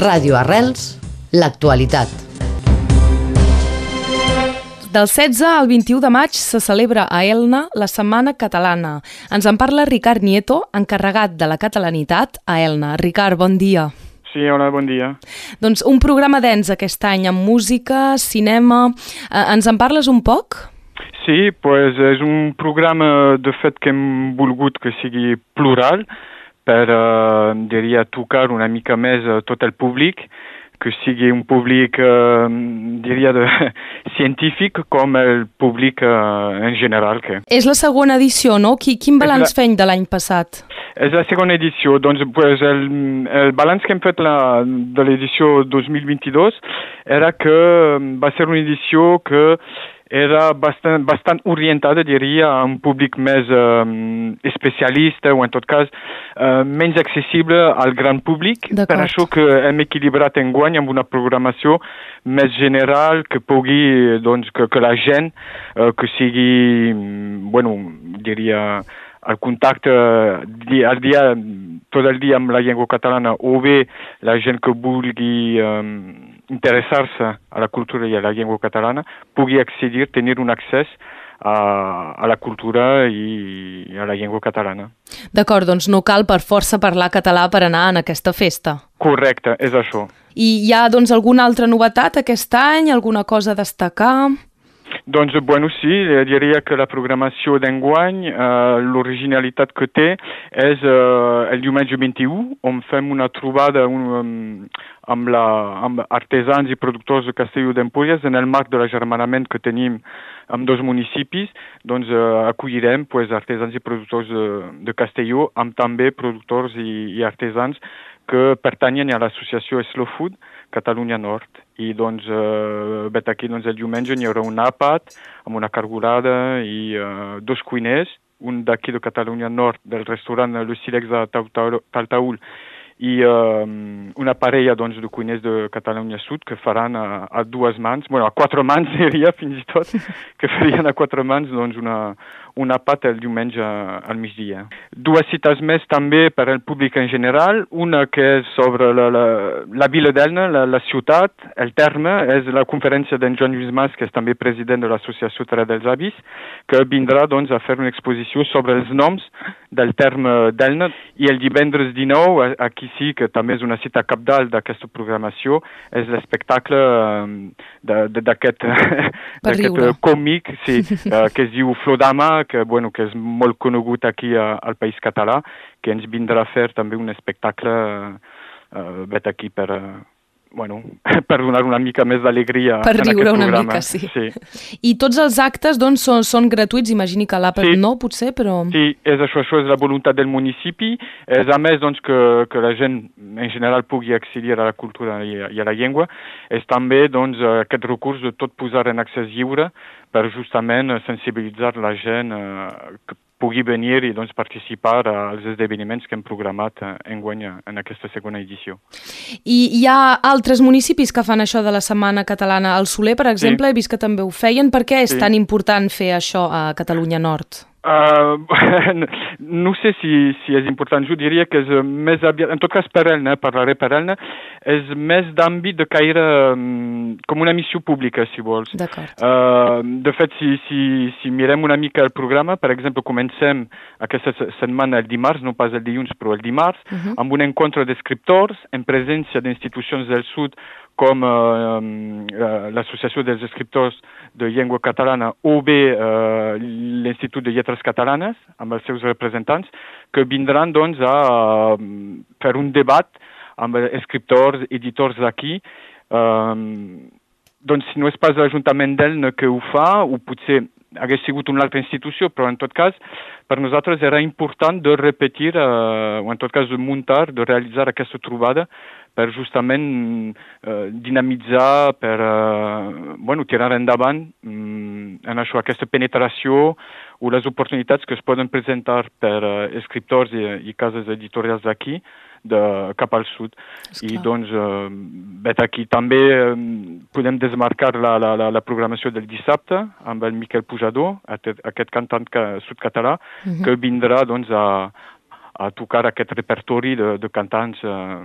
Ràdio Arrels, l'actualitat. Del 16 al 21 de maig se celebra a Elna la Setmana Catalana. Ens en parla Ricard Nieto, encarregat de la catalanitat a Elna. Ricard, bon dia. Sí, hola, bon dia. Doncs un programa dens aquest any amb música, cinema... Eh, ens en parles un poc? Sí, pues és un programa de fet que hem volgut que sigui plural per, eh, diria, tocar una mica més a tot el públic que sigui un públic, eh, diria, de, científic com el públic eh, en general. Que... És la segona edició, no? Quin balanç la... fem de l'any passat? És la segona edició. Doncs pues, el, el balanç que hem fet la, de l'edició 2022 era que va ser una edició que era bastant, bastant orientada, diria, a un públic més eh, especialista o, en tot cas, eh, menys accessible al gran públic. Per això que hem equilibrat en guany amb una programació més general que pugui, doncs, que, que la gent, eh, que sigui, bueno, diria, el contacte al dia, tot el dia amb la llengua catalana o bé la gent que vulgui um, interessar-se a la cultura i a la llengua catalana pugui accedir, tenir un accés a, a la cultura i a la llengua catalana. D'acord, doncs no cal per força parlar català per anar en aquesta festa. Correcte, és això. I hi ha doncs alguna altra novetat aquest any, alguna cosa a destacar? Doncs, bueno, sí, diria que la programació d'enguany, eh, l'originalitat que té és eh, el diumenge 21, on fem una trobada un, amb, la, amb artesans i productors de Castelló d'Empúries en el marc de l'agermanament que tenim amb dos municipis, doncs eh, acollirem pues, artesans i productors de, de Castelló amb també productors i, i artesans que pertanyen a l'associació Slow Food Catalunya Nord. I doncs, eh, vet aquí doncs, el diumenge hi haurà un àpat amb una cargolada i eh, dos cuiners, un d'aquí de Catalunya Nord del restaurant Le Silex de Taltaul i eh, una parella doncs, de cuiners de Catalunya Sud que faran a, a dues mans, bueno, a quatre mans diria fins i tot, que farien a quatre mans doncs, una, una pata el diumenge al migdia. Dues cites més també per al públic en general, una que és sobre la, la, la vila d'Elna, la, la ciutat, el terme, és la conferència d'en Joan Lluís Mas, que és també president de l'Associació Terra dels Avis, que vindrà doncs, a fer una exposició sobre els noms del terme d'Elna i el divendres 19, aquí sí, que també és una cita capdalt d'aquesta programació, és l'espectacle eh, d'aquest còmic sí, eh, que es diu Flodama, que, bueno, que és molt conegut aquí a, al País Català, que ens vindrà a fer també un espectacle eh, vet aquí per, uh, bueno, per donar una mica més d'alegria Per riure una programa. mica, sí. sí. I tots els actes, doncs, són, són gratuïts, imagini que l'àpat sí. no, potser, però... Sí, és això, això és la voluntat del municipi, és a més, doncs, que, que la gent en general pugui accedir a la cultura i a, i a la llengua, és també, doncs, aquest recurs de tot posar en accés lliure per justament sensibilitzar la gent eh, que pugui venir i doncs, participar als esdeveniments que hem programat en guany en aquesta segona edició. I hi ha altres municipis que fan això de la Setmana Catalana. Al Soler, per exemple, sí. he vist que també ho feien. Per què és sí. tan important fer això a Catalunya Nord? Uh, no sé si, si és important, jo diria que és més aviat, en tot cas per Elna, parlaré per Elna, és més d'àmbit de caire um, com una missió pública, si vols. Uh, de fet, si, si, si mirem una mica el programa, per exemple, comencem aquesta setmana el dimarts, no pas el dilluns, però el dimarts, uh -huh. amb un encontre d'escriptors en presència d'institucions del sud com uh, l'Associació dels Escriptors de Llengua Catalana o bé l'Institut de Lletres Catalanes amb els seus representants que vindran doncs a fer un debat amb escriptors, editors d'aquí. Um, doncs si no és pas l'Ajuntament d'Elna que ho fa, o potser hagués sigut una altra institució, però en tot cas per nosaltres era important de repetir, eh, o en tot cas de muntar, de realitzar aquesta trobada per justament eh, dinamitzar, per eh, bueno, tirar endavant mm, en això, aquesta penetració o les oportunitats que es poden presentar per eh, escriptors i, i cases editorials d'aquí de, cap al sud. Esclar. I doncs, eh, vet aquí també eh, podem desmarcar la, la, la, la programació del dissabte amb el Miquel Pujador, aquest, aquest cantant sud-català, uh mhm. -huh. que vindrà doncs, a, a tocar aquest repertori de, de cantants eh,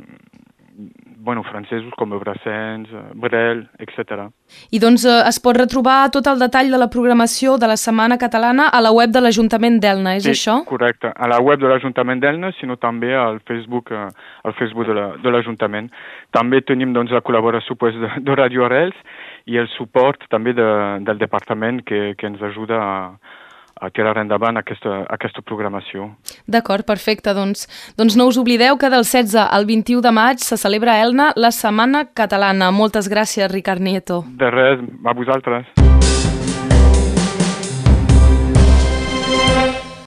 bueno, francesos com Brassens, Brel, etc. I doncs eh, es pot retrobar tot el detall de la programació de la Setmana Catalana a la web de l'Ajuntament d'Elna, és sí, això? correcte. A la web de l'Ajuntament d'Elna, sinó també al Facebook, eh, al Facebook de l'Ajuntament. També tenim doncs, la col·laboració pues, de, de Radio Arrels i el suport també de, del departament que, que ens ajuda a, a tirar endavant aquesta, aquesta programació. D'acord, perfecte. Doncs, doncs no us oblideu que del 16 al 21 de maig se celebra a Elna la Setmana Catalana. Moltes gràcies, Ricard Nieto. De res, a vosaltres.